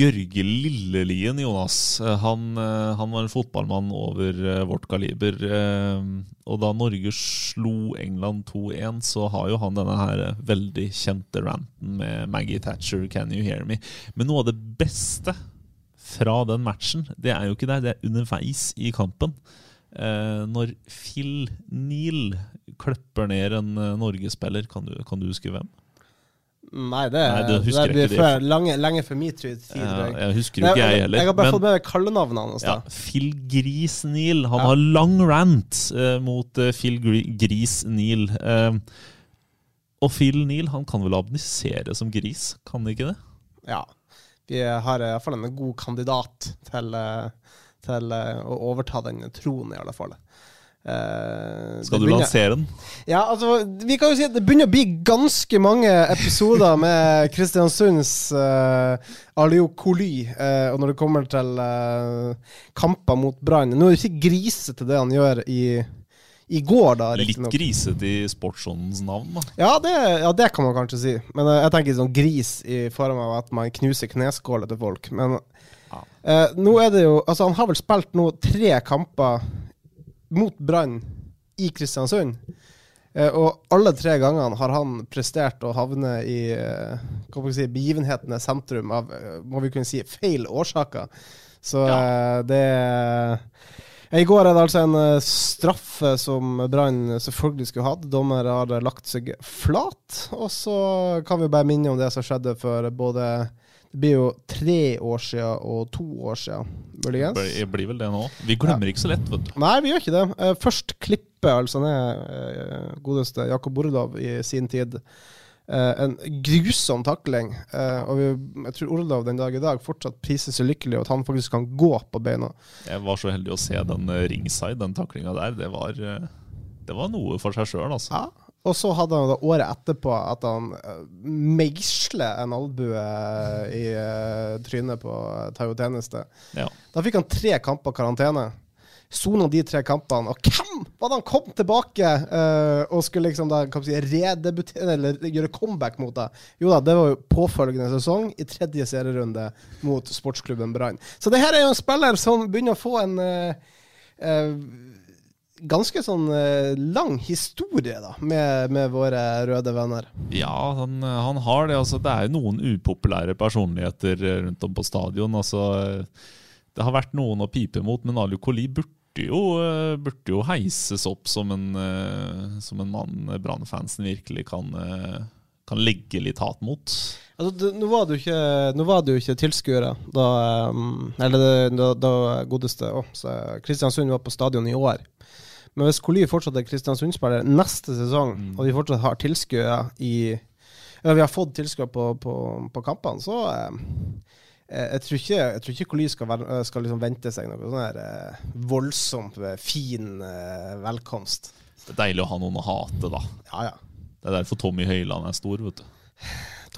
Bjørge Lillelien, Jonas. Eh, Han, eh, han var en fotballmann over eh, vårt kaliber. Og da Norge slo England 2-1, så har jo han denne her veldig kjente ranten med Maggie Thatcher, 'Can you hear me?' Men noe av det beste fra den matchen, det er jo ikke der, det er underveis i kampen. Når Phil Neal kløpper ned en Norge-spiller, kan kan du huske hvem? Nei, det, Nei, det husker det blir ikke før, lange, lenge før min tid. Ja, jeg. jeg husker jo ikke jeg heller. Jeg har bare men- fått med meg kallenavnene hans. Ja. Phil Gris Neal. Han Ja. har lang rant uh, mot uh, Phil Gris Neal. Uh, og Phil Neal han kan vel abnisere som gris, kan han ikke det? Ja. Vi har iallfall en god kandidat til, eh, til eh, å overta den tronen, i alle fall. Eh, Skal du begynner- lansere den? Ja, altså, vi kan jo si at det begynner å bli ganske mange episoder med Kristiansunds uh, Alio Coly, eh, og når det kommer til uh, kamper mot Brann Nå er det ikke grisete det han gjør i, i går, da. Litt grisete i sportsåndens navn, da. Ja det, ja, det kan man kanskje si. Men eh, jeg tenker sånn gris i form av at man knuser kneskåler til folk. Men eh, nå er det jo Altså, han har vel spilt nå tre kamper mot Brann i Kristiansund. Eh, og alle tre gangene har han prestert å havne i eh, si, begivenhetenes sentrum av eh, må vi kunne si, feil årsaker. Så eh, det I går er det altså en straffe som Brann selvfølgelig skulle hatt. Dommer har lagt seg flat. Og så kan vi bare minne om det som skjedde for både Det blir jo tre år siden og to år siden, muligens. Det blir vel det nå. Vi glemmer ikke så lett, vet du. Nei, vi gjør ikke det. Eh, først klippet altså ned eh, godeste Jakob Bordov i sin tid. Eh, en grusom takling. Og jeg tror Orlov den dag i dag fortsatt priser seg lykkelig, og at han faktisk kan gå på beina. Jeg var så heldig å se den ringside, den taklinga der. Det var, det var noe for seg sjøl, altså. Ja. Og så hadde han da året etterpå at han uh, meisler en albue i eh, trynet på uh, Tayo Tjeneste. Ja. Da fikk han tre kamper karantene. Sona de tre kampene, og hvem var det han kom tilbake uh, og skulle liksom da si, redebutere eller gjøre comeback mot det? Jo da, det var jo påfølgende sesong i tredje serierunde mot sportsklubben Brann. Så det her er jo en spiller som begynner å få en uh, eh, ganske sånn eh, lang historie da, med, med våre røde venner. Ja, han, han har det. Altså, det er jo noen upopulære personligheter eh, rundt om på stadion. Altså, eh, det har vært noen å pipe mot, men Ali Koli burde jo, burde jo heises opp som en, som en mann Brann-fansen virkelig kan, kan legge litt hat mot. Altså, det, nå, var det jo ikke, ikke tilskuere da da, da godeste å, Kristiansund var på stadion i år. Men hvis Koli fortsatt er Kristiansund-spiller neste sesong, Mm. og vi fortsatt har tilskuere i Eller vi har fått tilskuere på, på, på kampene, så eh, jeg tror ikke, jeg tror ikke Koli skal, være, skal liksom vente seg noe sånn her eh, voldsomt eh, fin eh, velkomst. Det er deilig å ha noen å hate, da. Ja, ja. Det er derfor Tommy Høiland er stor, vet du.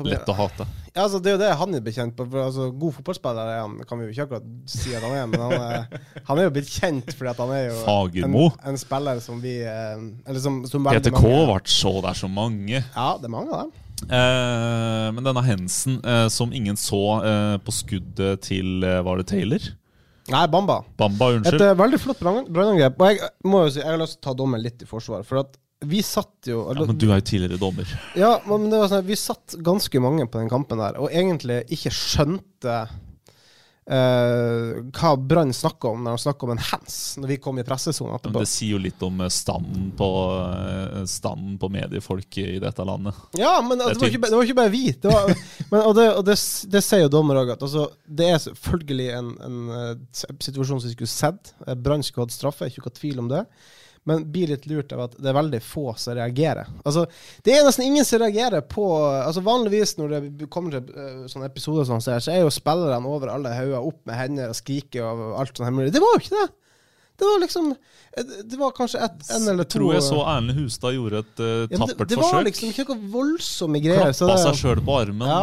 Lett å hate. Ja, altså, det er jo det han er bekjent på. For, altså, god fotballspiller er han, kan vi jo ikke akkurat si at han er, men han er, han er jo blitt kjent fordi han er jo en, en spiller som vi eh, Eller som, som PTK ble så der så mange. Ja, det er mange av dem. Eh, men denne Hensen, eh, som ingen så eh, på skuddet til eh, Var det Taylor? Nei, Bamba. Bamba, Et unnskyld. eh, veldig flott brann- brannangrep. Og jeg må jo si, jeg har lyst til å ta dommen litt i forsvar. For at vi satt jo Ja, men du er jo tidligere dommer. Ja, men det var sånn, vi satt ganske mange på den kampen der, og egentlig ikke skjønte eh, hva Brann snakker om når de snakker om en hands, når vi kom i pressesonen Men det sier jo litt om eh, standen på, eh, standen på mediefolk i dette landet. Ja, men Det er det, var ikke, det var ikke bare vi. Det var, men, og det, og det, det sier jo dommer òg, at altså, det er selvfølgelig en, en eh, situasjon som vi skulle sett. Brann skulle hatt straffe, ikke noe tvil om det. Men blir litt lurt av at det er veldig få som reagerer. Altså, Det er nesten ingen som reagerer på altså Vanligvis når det kommer til uh, sånne episoder sånn, så er jo spillerne over alle hauger opp med hender og skriker og alt sånt. hemmelig. Det var jo ikke det! Det var liksom eh, Det var kanskje et, en eller to Tror jeg så Erlend Hustad gjorde et eh, Ja, men tappert det, det var forsøk. liksom ikke noe voldsomme greier. Klappa seg sjøl på armen. Ja.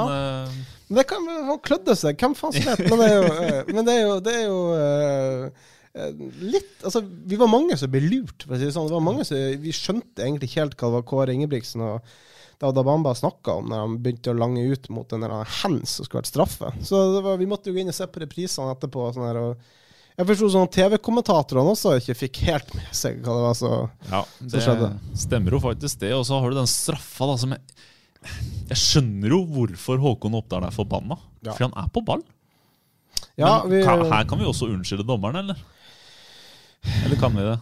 eh, men det kan, han klødde seg, hvem faen vet? Men det er jo, eh, men det er jo, det er jo eh, eh, litt Altså, vi var mange som ble lurt, for å si det sånn. Det var mange som, vi skjønte egentlig ikke helt hva det var Kåre Ingebrigtsen og Dada Bamba snakka om når han begynte å lange ut mot den hands som skulle vært straffe. Så det var, vi måtte jo gå inn og se på reprisene etterpå. og Sånn her, og jeg forsto sånn at TV-kommentatorene også ikke fikk helt med seg hva det var så Ja, det skjedde. stemmer jo faktisk det. Og så har du den straffa da som jeg Jeg skjønner jo hvorfor Håkon Oppdal er forbanna. Ja. For han er på ball. Ja, Men vi, her kan vi også unnskylde dommeren, eller? Eller kan vi det?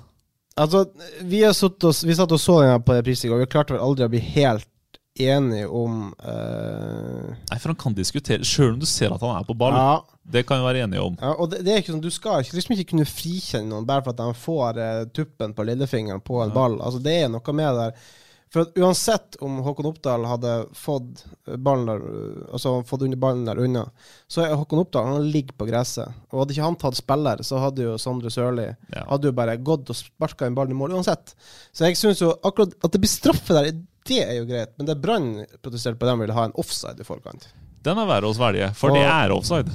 Altså, vi, oss, vi satt og så den her på reprise i går. Vi klarte vel aldri å bli helt enige om uh... Nei, for han kan diskutere, sjøl om du ser at han er på ball. ja, Det kan vi være enige om. ja, og det, det er ikke sånn, Du skal ikke- liksom ikke kunne frikjenne noen bare for at de får uh, tuppen på lillefingeren på en ball. Altså, Det er noe med det der. For Uansett om Håkon Oppdal hadde fått der Altså fått under ballen der unna, så er Håkon Oppdal han ligger på gresset. Og Hadde ikke han tatt spiller, så hadde jo Sondre Sørli Ja. hadde jo bare gått og sparka en ball i mål uansett. Så jeg syns jo akkurat at det blir straffe der, det er jo greit. Men det Brann protesterte på, de ville ha en offside i forkant. Den er verre å svelge, for Og- det er offside.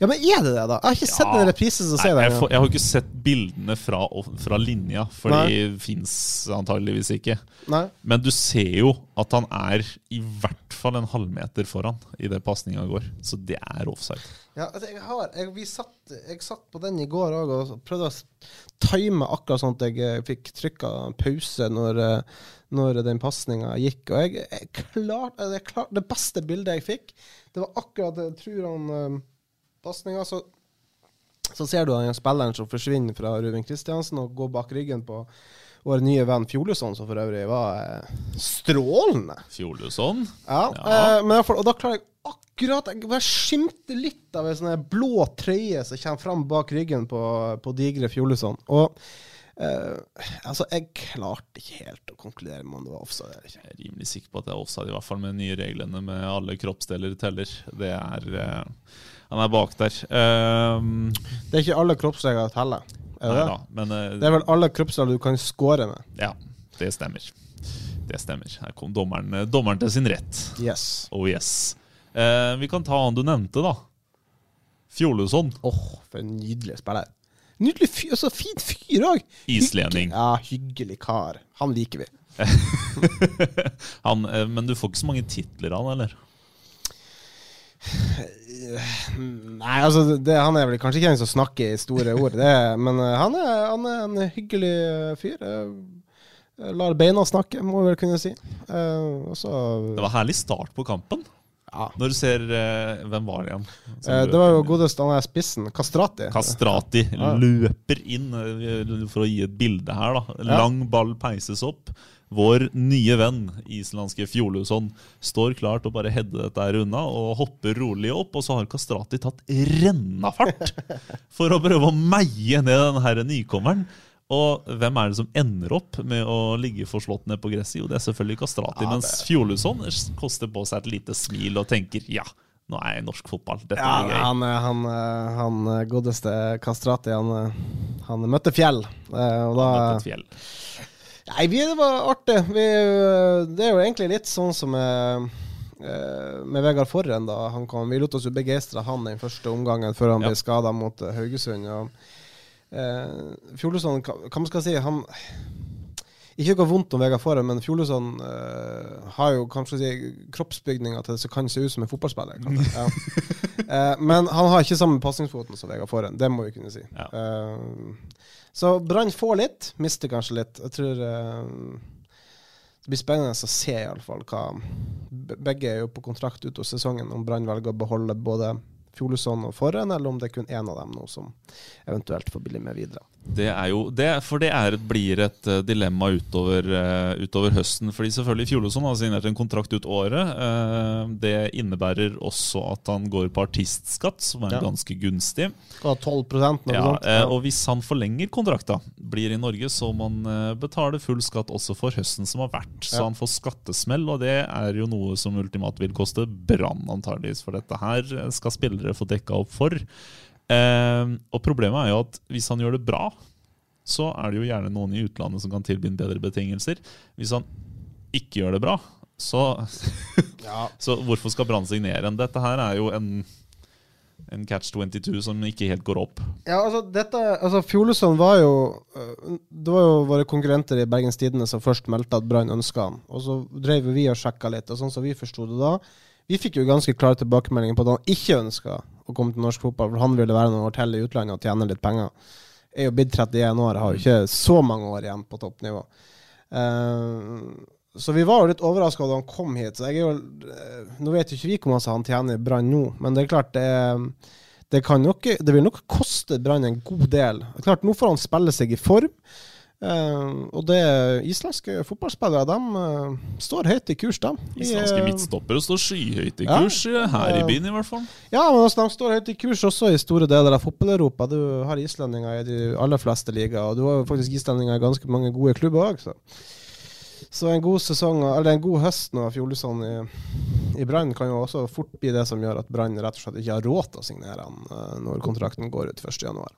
Ja, men er det det, da? Jeg har ikke sett Ja. en reprise som sier det. jeg, jeg har ikke sett bildene fra, fra linja, for de fins antageligvis ikke. Nei. Men du ser jo at han er i hvert fall en halvmeter foran i det pasninga går. Så det er offside. Ja, altså, jeg, har, jeg, vi satt, jeg satt på den i går òg og prøvde å time akkurat sånn at jeg eh, fikk trykka pause når, eh, når den pasninga gikk. Og jeg, jeg klart, klart, det beste bildet jeg fikk, det var akkurat jeg tror han uh, pasninga. Så, så ser du den spilleren som forsvinner fra Ruben Kristiansen og går bak ryggen på vår nye venn Fjoluson, som for øvrig var eh, strålende. Fjoluson. Ja, Ja. Eh, men i og da klarer jeg akkurat Jeg bare skimter litt av en sånn blå trøye som kommer fram bak ryggen på, på digre Fjoluson. Og eh, altså, jeg klarte ikke helt å konkludere med om det var offside eller ikke. Jeg er rimelig sikker på at det er offside, i hvert fall med de nye reglene med alle kroppsdeler teller. Det er uh, Han er bak der. Uh, Det er ikke alle kroppsdeler som teller. Er det nei da, men eh, Det er vel alle kroppsdeler du kan score med. Ja, det stemmer. Det stemmer. Her kom dommeren, dommeren til sin rett. Yes. Oh yes. Vi kan ta han du nevnte, da. Fjoluson. Åh, for en nydelig spiller. Nydelig fyr, altså fin fyr òg. Islending. Ja, hyggelig kar. Han liker vi. Han, eh, men du får ikke så mange titler av han, eller? Nei, altså det, Han er vel kanskje ikke en som snakker i store ord, det, men eh, han, er, han er en hyggelig eh, fyr. Lar beina snakke, må vi vel kunne si. Eh, og Det var herlig start på kampen. Ja. Når du ser uh, Hvem var det igjen? Eh, Det var jo godest han er spissen, Kastrati. Kastrati Ja. løper inn, eh, for å gi et bilde her, da. Lang ball peises opp. Vår nye venn, islandske Fjoluson, står klar til å bare heade dette her unna og hopper rolig opp. Og så har Kastrati tatt rennafart for å prøve å meie ned den her nykommeren. Og hvem er det som ender opp med å ligge forslått ned på gresset? Jo, det er selvfølgelig Kastrati. Ja, Mens Fjoluson koster på seg et lite smil og tenker ja, nå er jeg i norsk fotball. Dette Ja, blir gøy. han, eh, han, eh, han eh, godeste Kastrati, han, han møtte fjell. Og da Møtte fjell. Nei, vi, det var artig. Vi, det er jo egentlig litt sånn som med, med Vegard Forren. da han kom, Vi lot oss jo begeistre han den første omgangen før han Ja. ble skada mot Haugesund. Og, øh, Fjolesson, hva, man skal si han, Ikke noe vondt om Vegard Foren, men Fjolesson eh, har jo kanskje si, kroppsbygninga til det som kan se ut som en fotballspiller. Ja. Eh, men han har ikke samme pasningsfoten som Vegard Foren, det må vi kunne si. Ja. Eh, så Brann får litt, mister kanskje litt. Jeg tror eh, det blir spennende å se i alle fall hva Begge er jo på kontrakt utover sesongen, om Brann velger å beholde både Fjolesson og Forren, eller om det er kun én av dem nå som eventuelt får bli med videre. Det er jo, det, for det er, blir et uh, dilemma utover, uh, utover, høsten. fordi selvfølgelig Fjolesson har signert en kontrakt ut året. Uh, det innebærer også at han går på artistskatt, som er ja. ganske gunstig. Og 12 noe ja, uh, Og hvis han forlenger kontrakta, blir i Norge, så må han betale full skatt også for høsten som har vært. Så ja. han får skattesmell, og det er jo noe som ultimat vil koste Brann, antageligvis. For dette her skal spillere få dekka opp for. Eh, og problemet er jo at hvis han gjør det bra, så er det jo gjerne noen i utlandet som kan tilby bedre betingelser. Hvis han ikke gjør det bra, så, ja. så hvorfor skal Brann signere en? Dette her er jo en, en catch 22 som ikke helt går opp. Ja, altså, dette, altså Fjolesson var jo øh, Det var jo våre konkurrenter i Bergens Tidende som først meldte at Brann ønska han. Og så drev vi og sjekka litt, og sånn som vi forsto det da Vi fikk jo ganske klare tilbakemeldinger på at han ikke ønska å komme til norsk fotball, for han ville være noen år til i utlandet og tjene litt penger. Er jo blitt 31 år, har jo ikke så mange år igjen på toppnivå. Uh, så vi var jo litt overraska da han kom hit. Så jeg er jo, uh, Nå vet jo ikke vi hvor mye han tjener i Brann nå, men det er klart det, det, nok, det vil nok koste Brann en god del. Klart, Nå får han spille seg i form. Uh, og det islandske fotballspillere de uh, står høyt i kurs, de. Islandske uh, midtstoppere står skyhøyt i kurs, ja, her i byen i hvert fall. Ja, men også, de står høyt i kurs også i store deler av fotball-Europa. Du har islendinger i de aller fleste ligaer, og du har faktisk islendinger i ganske mange gode klubber òg. Så. så. en god sesong, eller en god høst nå av Fjolesson i, i Brann kan jo også fort bli det som gjør at Brann rett og slett ikke har råd til å signere han når kontrakten går ut 1.1.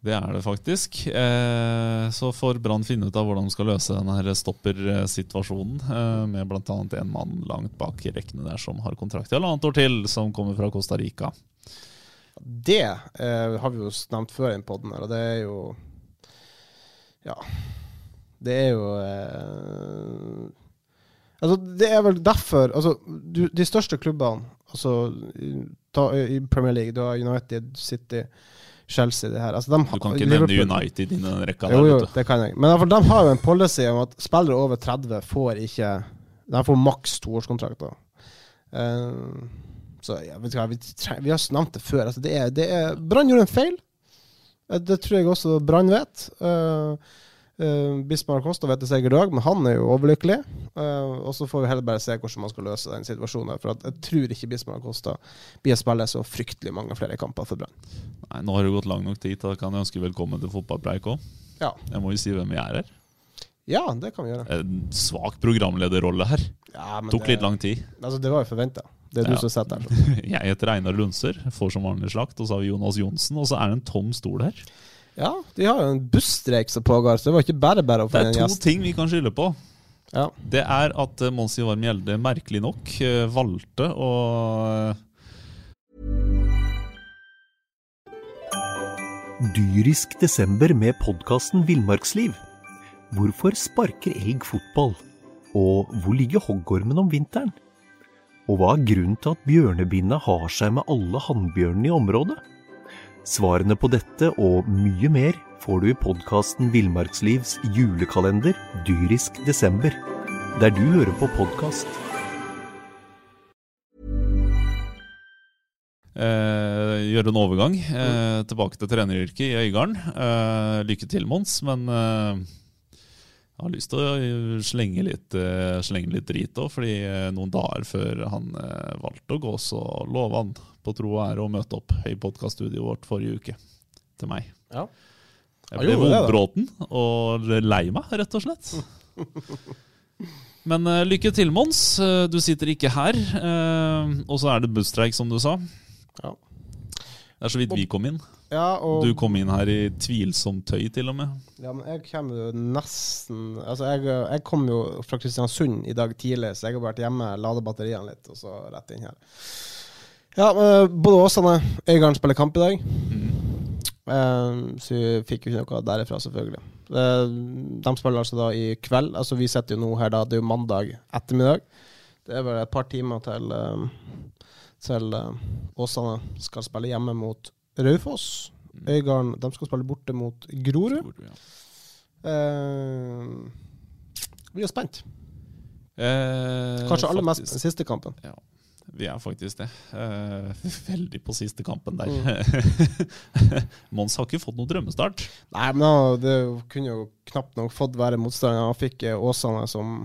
Det er det faktisk. Eh, så får Brann finne ut av hvordan de skal løse denne stoppersituasjonen, eh, med bl.a. en mann langt bak i rekkene der som har kontrakt i halvannet år til, som kommer fra Costa Rica. Det eh, har vi jo nevnt før i den poden her, og det er jo Ja. Det er jo eh, Altså, det er vel derfor altså, du, De største klubbene altså, ta, i Premier League, du har United, City Chelsea. det her. Altså, de, du kan ikke Liverpool, nevne United i den rekka der. Jo, jo, det kan jeg. Men de har jo en policy om at spillere over 30 får ikke De får maks toårskontrakter. Uh, så ja, vet du hva, vi, vi, har nevnt det før. Altså, det er, det er, Brann gjorde en feil. Eh, det tror jeg også Brann vet. Uh, Uh, Bismar Kosta vet det sikkert òg, men han er jo overlykkelig. Uh, og så får vi heller bare se hvordan man skal løse den situasjonen. For jeg tror ikke Bismar Kosta blir å spille så fryktelig mange flere kamper for Brann. Nei, Nå har det gått lang nok tid. Da kan jeg ønske velkommen til fotballpreik òg. Ja. Jeg må jo si hvem vi er her. Ja, det kan vi gjøre. En svak programlederrolle her. Ja, Tok det, litt lang tid. Altså, Det var jo forventa. Det er ja. du som sitter her. jeg heter Einar Lundser, får som vanlig slakt. Og så har vi Jonas Johnsen, og så er det en tom stol her. Ja, de har jo en busstreik som pågår, så det var ikke bare bare å få en gjest. Det er to ting vi kan skylde på. Ja. Det er at uh, Mons Ivar Mjelde merkelig nok uh, valgte å uh, Dyrisk desember med podkasten Villmarksliv. Hvorfor sparker elg fotball? Og hvor ligger hoggormen om vinteren? Og hva er grunnen til at bjørnebinna har seg med alle hannbjørnene i området? Svarene på dette og mye mer får du i podkasten Villmarkslivs julekalender dyrisk desember, der du hører på podkast. Eh, gjøre en overgang eh, tilbake til treneryrket i Øygarden. Eh, lykke til, Mons, men eh, jeg har lyst til å slenge litt, eh, slenge litt drit òg, fordi eh, noen dager før han valgte å gå, så lova han på tro og ære å møte opp i podkaststudioet vårt forrige uke til meg. Ja. Jeg ble vondbråten og lei meg, rett og slett. Men uh, lykke til, Mons. Uh, du sitter ikke her. Uh, og så er det busstreik, som du sa. Ja. Det er så vidt vi kom inn. Ja, og du kom inn her i tvilsomt tøy, til og med. Ja, men jeg kommer jo nesten Altså, jeg, jeg kom jo fra Kristiansund i dag tidlig, så jeg har vært hjemme, lade batteriene litt, og så rett inn her. Ja, både Åsane Øygarden spiller kamp i dag. Mm. Uh, så vi fikk jo ikke noe derifra, selvfølgelig. Uh, de spiller altså da i kveld. Altså Vi sitter jo nå her da, det er jo mandag ettermiddag. Det er vel et par timer til, til Åsane skal spille hjemme mot Raufoss. Mm. Øygarden de skal spille borte mot Grorud. Grorud ja. Vi er spent. Kanskje aller mest den siste kampen. Ja. Vi er faktisk det. Uh, veldig på siste kampen der. Mons har ikke fått noen drømmestart. Nei, men han- det kunne jo knapt nok fått være motstander. Han fikk eh, Åsane som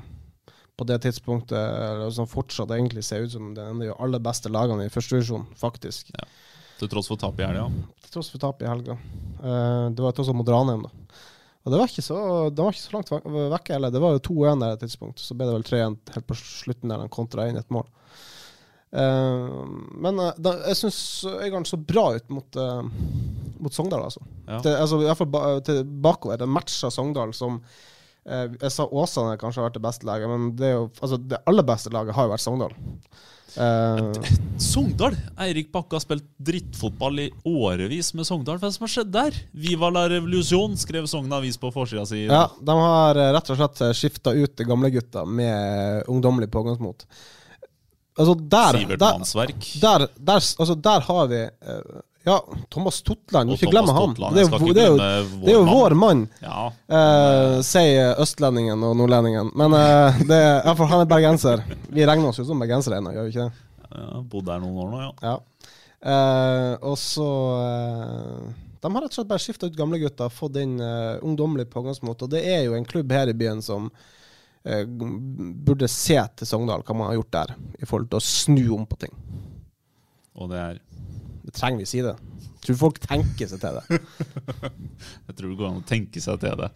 på det tidspunktet eller som fortsatt egentlig ser ut som det ene de aller beste lagene i første divisjon, faktisk. Til tross for tap i helga. Til tross for tapet i helga. Uh, det var tross alt mot Ranheim, da. Og det var ikke så, det var ikke så langt vek- vekke heller. Det var jo 2-1 der et tidspunkt. Så ble det vel 3-1 helt på slutten der han kontra inn et mål. Eh, men eh, da, jeg syns Øygarden så bra ut mot, eh, mot Sogndal, altså. Ja. Det, altså i hvert fall til bakover. Det matcha Sogndal som Jeg sa Åsane kanskje har vært det beste laget, men det, jo, altså, det aller beste laget har jo vært Sogndal. Eh, Sogndal! Eirik Bakke har spilt drittfotball i årevis med Sogndal. Hva som har skjedd der? Viva la revolusjon, skrev Sogn Avis på forsida si. ja, de har rett og slett skifta ut gamlegutta med ungdommelig pågangsmot. Altså, der Sivert der, Mannsverk. der, der, altså, der har vi eh, Ja, Thomas Totland. Ikke glem ham. Det er, jo, det, er jo, det er jo vår mann, Ja. eh, sier østlendingen og nordlendingen. Men eh, det, ja, for han er bergenser. Vi regner oss jo som bergensere ennå, gjør vi ikke det? ja Bodd der noen år nå, ja. Ja. Eh, og så eh, De har rett og slett bare skifta ut gamlegutta, fått inn uh, ungdommelig pågangsmot. Og det er jo en klubb her i byen som eh, burde se til Sogndal, hva man har gjort der, i forhold til å snu om på ting. Og det er Det trenger vi si det. Jeg tror folk tenker seg til det. Jeg tror det går an å tenke seg til det.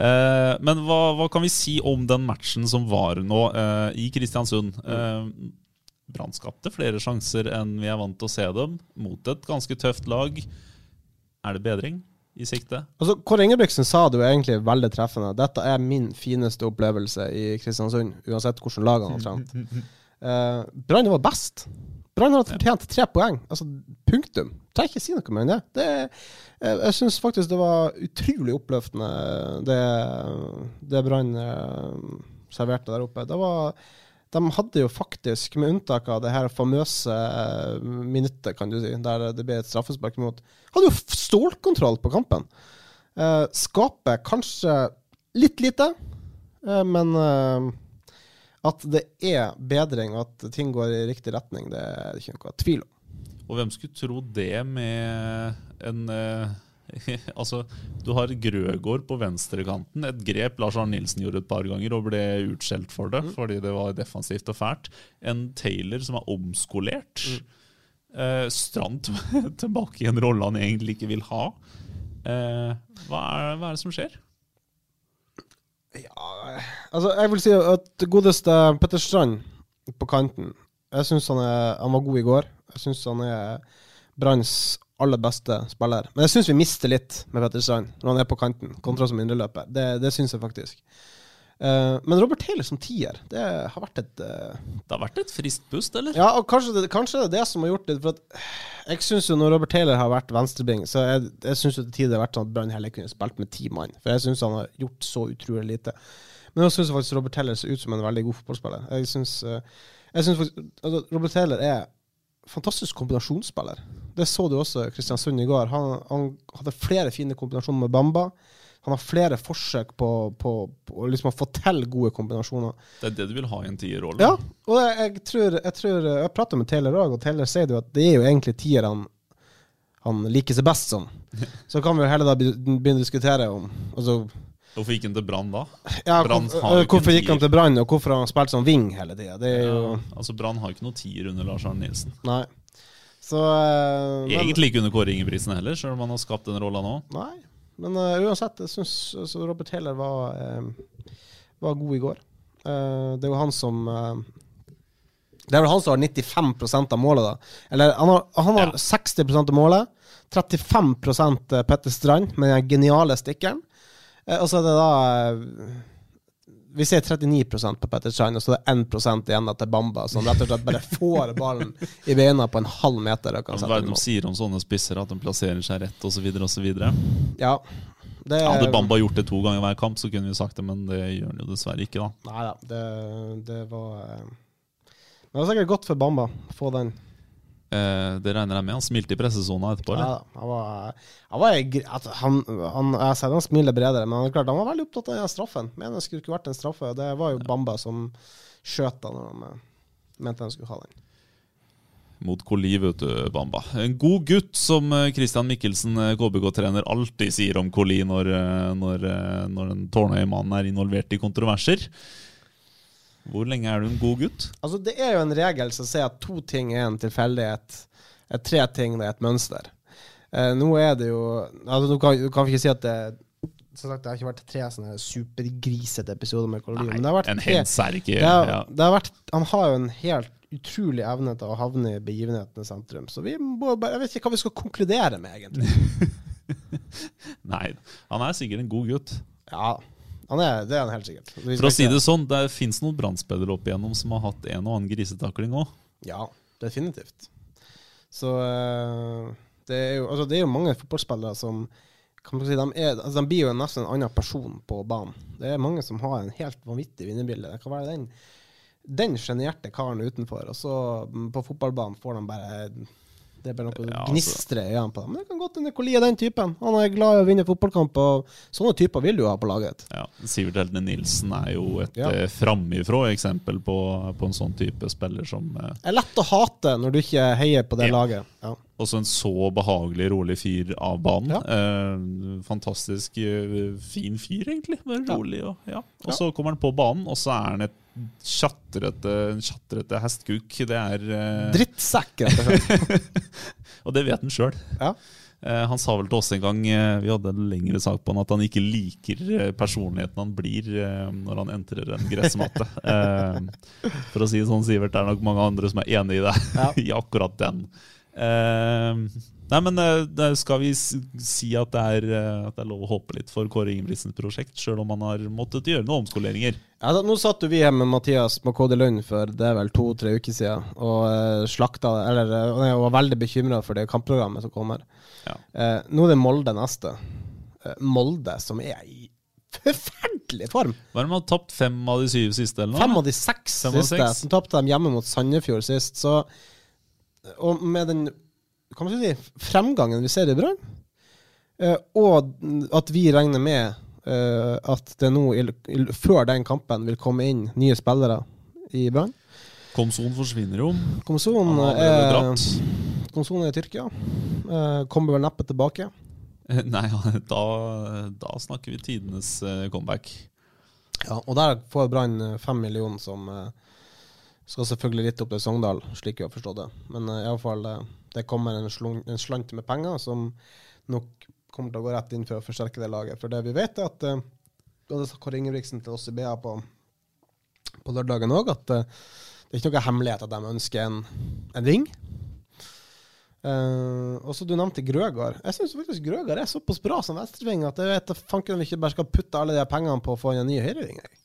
Eh, men hva, hva kan vi si om den matchen som var nå eh, i Kristiansund? Eh, Brann skapte flere sjanser enn vi er vant til å se dem, mot et ganske tøft lag. Er det bedring i sikte? Altså, Kåre Ingebrigtsen sa det jo egentlig veldig treffende. Dette er min fineste opplevelse i Kristiansund, uansett hvordan lag han har trent. Uh, Brann var best. Brann har fortjent tre poeng. Altså, punktum. Trenger ikke si noe mer enn det. det jeg jeg syns faktisk det var utrolig oppløftende, det, det Brann eh, serverte der oppe. Det var de hadde jo faktisk, med unntak av det her famøse eh, minuttet, kan du si, der det ble et straffespark imot, hadde jo stålkontroll på kampen. Eh, skaper kanskje litt lite, eh, men eh, at det er bedring, og at ting går i riktig retning, det er det ikke noe tvil om. Og hvem skulle tro det med en eh, Altså, du har Grøgaard på venstrekanten. Et grep Lars Arne Nilsen gjorde et par ganger og ble utskjelt for det fordi det var defensivt og fælt. En Taylor som er omskolert. Eh, Strand tilbake i en rolle han egentlig ikke vil ha. Eh, hva, er, hva er det som skjer? Ja, Altså, jeg vil si at godeste Petter Strand på kanten Jeg syns han, han var god i går. Jeg syns han er Branns aller beste spiller. Men jeg syns vi mister litt med Petter Strand når han er på kanten, kontra som indreløper. Det, det syns jeg faktisk. Uh, men Robert Taylor som tier, det har vært et uh, Det har vært et friskt pust, eller? Ja, og kanskje det, kanskje det er det som har gjort det. For at jeg syns jo når Robert Taylor har vært venstrebing, så jeg, jeg syns til tider det har vært sånn at Brann heller kunne spilt med ti mann. For jeg syns han har gjort så utrolig lite. Men jeg syns faktisk Robert Taylor ser ut som en veldig god fotballspiller. Jeg syns, uh, jeg syns faktisk altså, Robert Taylor er fantastisk kombinasjonsspiller. Det så du også Kristiansund i går. Han, han hadde flere fine kombinasjoner med Bamba. Han har flere forsøk på, på, på liksom å få til gode kombinasjoner. Det er det du vil ha i en tierrolle? Ja, og jeg, jeg tror Jeg, tror, jeg prater med Taylor òg, og Taylor sier jo at det er jo egentlig tier han, han liker seg best som. Så kan vi jo heller da begynne å diskutere om altså, Hvorfor gikk han til Brann da? ja, Hvorfor gikk han til Brann, og hvorfor har han spilt som wing hele tida? Ja, altså Brann har ikke noe tier under Lars Arne Nilsen. Nei. Så eh, men- Egentlig ikke under Kåre Ingebrigtsen heller, selv om han har skapt den rolla nå. Nei. Men uh, uansett, jeg syns altså, Robert Taylor var, uh, var god i går. Uh, det er jo han som Det er vel han som har 95% av målet, da. Eller han har, han har Ja. 60% av målet. 35 Petter Strand med den geniale stikkeren. Og så er det da Vi ser 39% på Petter Schein, og så er det 1 igjen til Bamba, som rett og slett bare får ballen i beina på en halv meter. Og kan sette hva er det de sier om sånne spisser? At de plasserer seg rett, osv. osv. Ja. Det, Hadde Bamba gjort det to ganger hver kamp, så kunne vi sagt det, men det gjør han jo dessverre ikke. da. Nei da, det, det var Men Det var sikkert godt for Bamba å få den. Eh, det regner jeg med. Han smilte i pressesona etterpå. Eller? Ja, han var, han, var han, han, jeg ser han smiler bredere, men han, klart, han var veldig opptatt av den straffen. Mener det skulle ikke vært en straffe. Det var jo Bamba som skjøt da når han eh, mente han skulle ha den. Mot Koli, vet du, Bamba. En god gutt, som eh, Christian Mikkelsen, KBK-trener, alltid sier om Koli når, når, når en Tårnøy-mann er involvert i kontroverser. Hvor lenge er du en god gutt? Altså, det er jo en regel som sier at to ting er en tilfeldighet. Eh, Tre ting det er et mønster. Eh, nå er det jo altså, Du kan, du kan ikke si at det som sagt, Det har ikke vært tre sånne supergrisete episoder med Kololi. men det har vært en tre- ikke det har, ja. det har vært, Han har jo en helt utrolig evne til å havne i begivenhetenes sentrum. Så vi må bare, jeg vet ikke hva vi skal konkludere med, egentlig. Nei, han er sikkert en god gutt. Ja, er, det er han helt sikkert. For å si det sånn, det fins noen brannspillere opp igjennom som har hatt en og annen grisetakling òg. Ja, definitivt. Så eh, det er jo, altså, det er jo mange fotballspillere som kan man si, de, er, altså, de blir jo nesten en annen person på banen. Det er mange som har en helt vanvittig vinnerbilde. Det kan være den den sjenerte karen utenfor, og så mm, på fotballbanen får de bare det er bare noe Ja, altså. gnistre i øynene på dem. Men det kan godt hende Koli er den typen. Han er glad i å vinne fotballkamp, og sånne typer vil du ha på laget. Ja, Sivert Heltne Nilsen er jo et Ja. ja. framifrå eksempel på, på en sånn type spiller som eh, Det er lett å hate når du ikke heier på det Ja. laget. Ja. Også en så behagelig, rolig fyr av banen. Ja. Eh, fantastisk eh, fin fyr, egentlig. Bare rolig og ja. Og så kommer han på banen, og så er han et tjatrete, en tjatrete hestkuk. Det er eh, Drittsekk, rett og slett. Og det vet han sjøl. Ja. Eh, han sa vel til oss en gang eh, Vi hadde en lengre sak på han at han ikke liker personligheten han blir når han entrer en gressmatte. Eh, for å si det sånn, Sivert, det er nok mange andre som er enig i det. Ja. I akkurat den. Eh, nei, men uh, skal vi si at det, er, uh, at det er lov å håpe litt for Kåre Ingebrigtsens prosjekt, sjøl om han har måttet gjøre noen omskoleringer. Ja, da, nå satt jo vi hjemme med Mathias KD Lund for det er vel to-tre uker siden, og uh, slakta Eller uh, og var veldig bekymra for det kampprogrammet som kommer. Ja. Eh, nå er det Molde neste. Eh, Molde som er i forferdelig form. Hva er det man har tapt fem av de syv siste, eller noe? Fem av de seks Fem av siste. seks. Som tapte dem hjemme mot Sandefjord sist. Så, og med den kan man si, fremgangen vi ser i Brann, eh, og at vi regner med eh, at det nå, før den kampen, vil komme inn nye spillere i Brann Komson forsvinner jo. Komson allerede er. Komson er i Tyrkia. Eh, kommer vel neppe tilbake. Eh, Nei, da, da snakker vi tidenes eh, comeback. Ja, og der får Brann eh, fem millioner, som eh, skal selvfølgelig litt opp til Sogndal, slik vi har forstått det. Men uh, iallfall uh, det kommer en, slung, en slant med penger som nok kommer til å gå rett inn for å forsterke det laget. For det vi vet, er at uh, det sa Kåre Ingebrigtsen til oss i BA på, på lørdagen òg, at uh, det er ikke noe hemmelighet at de ønsker en, en ring. Uh, og så Du nevnte Grøgard. Jeg syns faktisk Grøgard er såpass bra som venstreving at jeg vet fanken om vi ikke bare skal putte alle de pengene på å få en ny høyreving. Uh,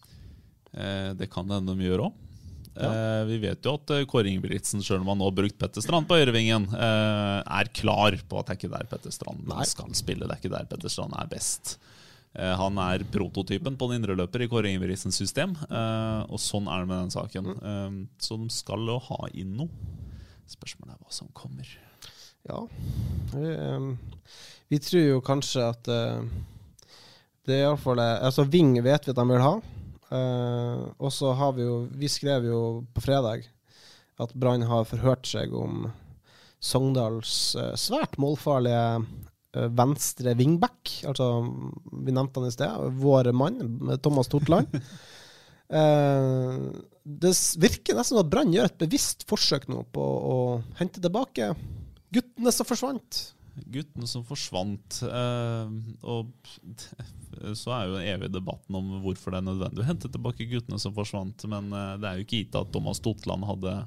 Eh, det kan hende de gjør òg. Ja. Eh, vi vet jo at eh, Kåre Ingebrigtsen, sjøl om han nå har brukt Petter Strand på høyrevingen, eh, er klar på at det er ikke der Petter Strand Nei. skal spille. Det er ikke der Petter Strand er best. Eh, han er prototypen på en indreløper i Kåre Ingebrigtsens system, og sånn er det med den saken. Eh, så de skal jo ha inn noe. Spørsmålet er hva som kommer. Ja. Vi, vi tror jo kanskje at det er iallfall Altså, Ving vet vi at de vil ha. Eh, og så har vi jo Vi skrev jo på fredag at Brann har forhørt seg om Sogndals uh, svært målfarlige uh, venstre wingback. Altså, vi nevnte han i sted. Vår mann, Thomas Tortland. Det virker nesten som at Brann gjør et bevisst forsøk nå på å hente tilbake guttene som forsvant. Guttene som forsvant. Eh, og så er jo evig debatten om hvorfor det er nødvendig å hente tilbake guttene som forsvant. Men eh, det er jo ikke gitt at Thomas Totland hadde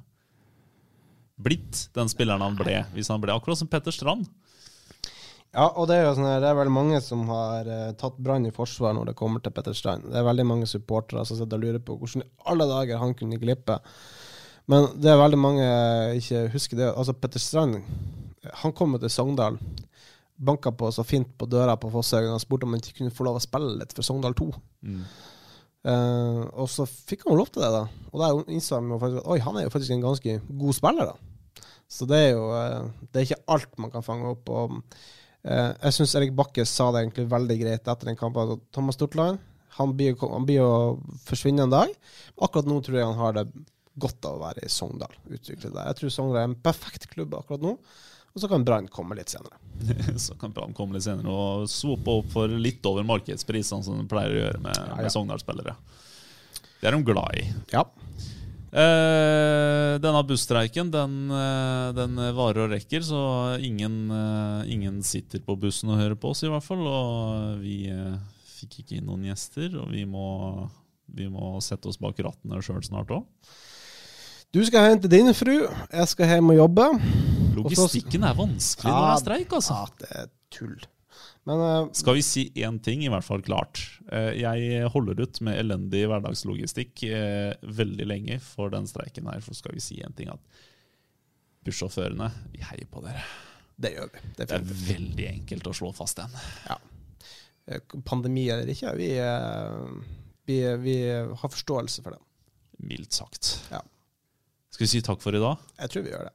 blitt den spilleren han ble, hvis han ble akkurat som Petter Strand. Ja, og det er jo sånn her, det er veldig mange som har eh, tatt Brann i forsvar når det kommer til Petter Strand. Det er veldig mange supportere som sitter og lurer på hvordan i alle dager han kunne glippe. Men det er veldig mange ikke husker det. Altså, Petter Strand han kom jo til Sogndal, banka på så fint på døra på Fosshaugen og spurte om han ikke kunne få lov å spille litt for Sogndal 2. Eh, og så fikk han lov til det, da. Og der innså han at oi, han er jo faktisk en ganske god spiller, da. Så det er jo uh, Det er ikke alt man kan fange opp. Og uh, jeg syns Erik Bakke sa det egentlig veldig greit etter den kampen. at Thomas Stortland han blir, han blir å forsvinne en dag. Akkurat nå tror jeg han har det godt av å være i Sogndal. utviklet der. Jeg tror Sogndal er en perfekt klubb akkurat nå. Og så kan Brann komme litt senere. Så kan Brann komme litt senere og swope opp for litt over markedsprisene, som de pleier å gjøre med, ja. med Sogndal-spillere. Det er de glad i. Ja. Eh, denne busstreiken den, eh, den varer og rekker, så ingen, eh, ingen sitter på bussen og hører på oss, i hvert fall. Og vi eh, fikk ikke inn noen gjester, og vi må, vi må sette oss bak rattene sjøl snart òg. Du skal hjem til din fru, jeg skal hjem og jobbe. Logistikken er vanskelig når det er streik, altså. Ja, det er tull. Men uh, Skal vi si én ting, i hvert fall klart. Eh, Jeg holder ut med elendig hverdagslogistikk eh, veldig lenge for den streiken her. For skal vi si én ting, at bussjåførene, vi heier på dere. det gjør vi. Det er Definitivt. veldig enkelt å slå fast den. Ja. Pandemi eller ikke, vi, vi, vi har forståelse for det. Mildt sagt. Ja. Skal vi si takk for i dag? Jeg tror vi gjør det.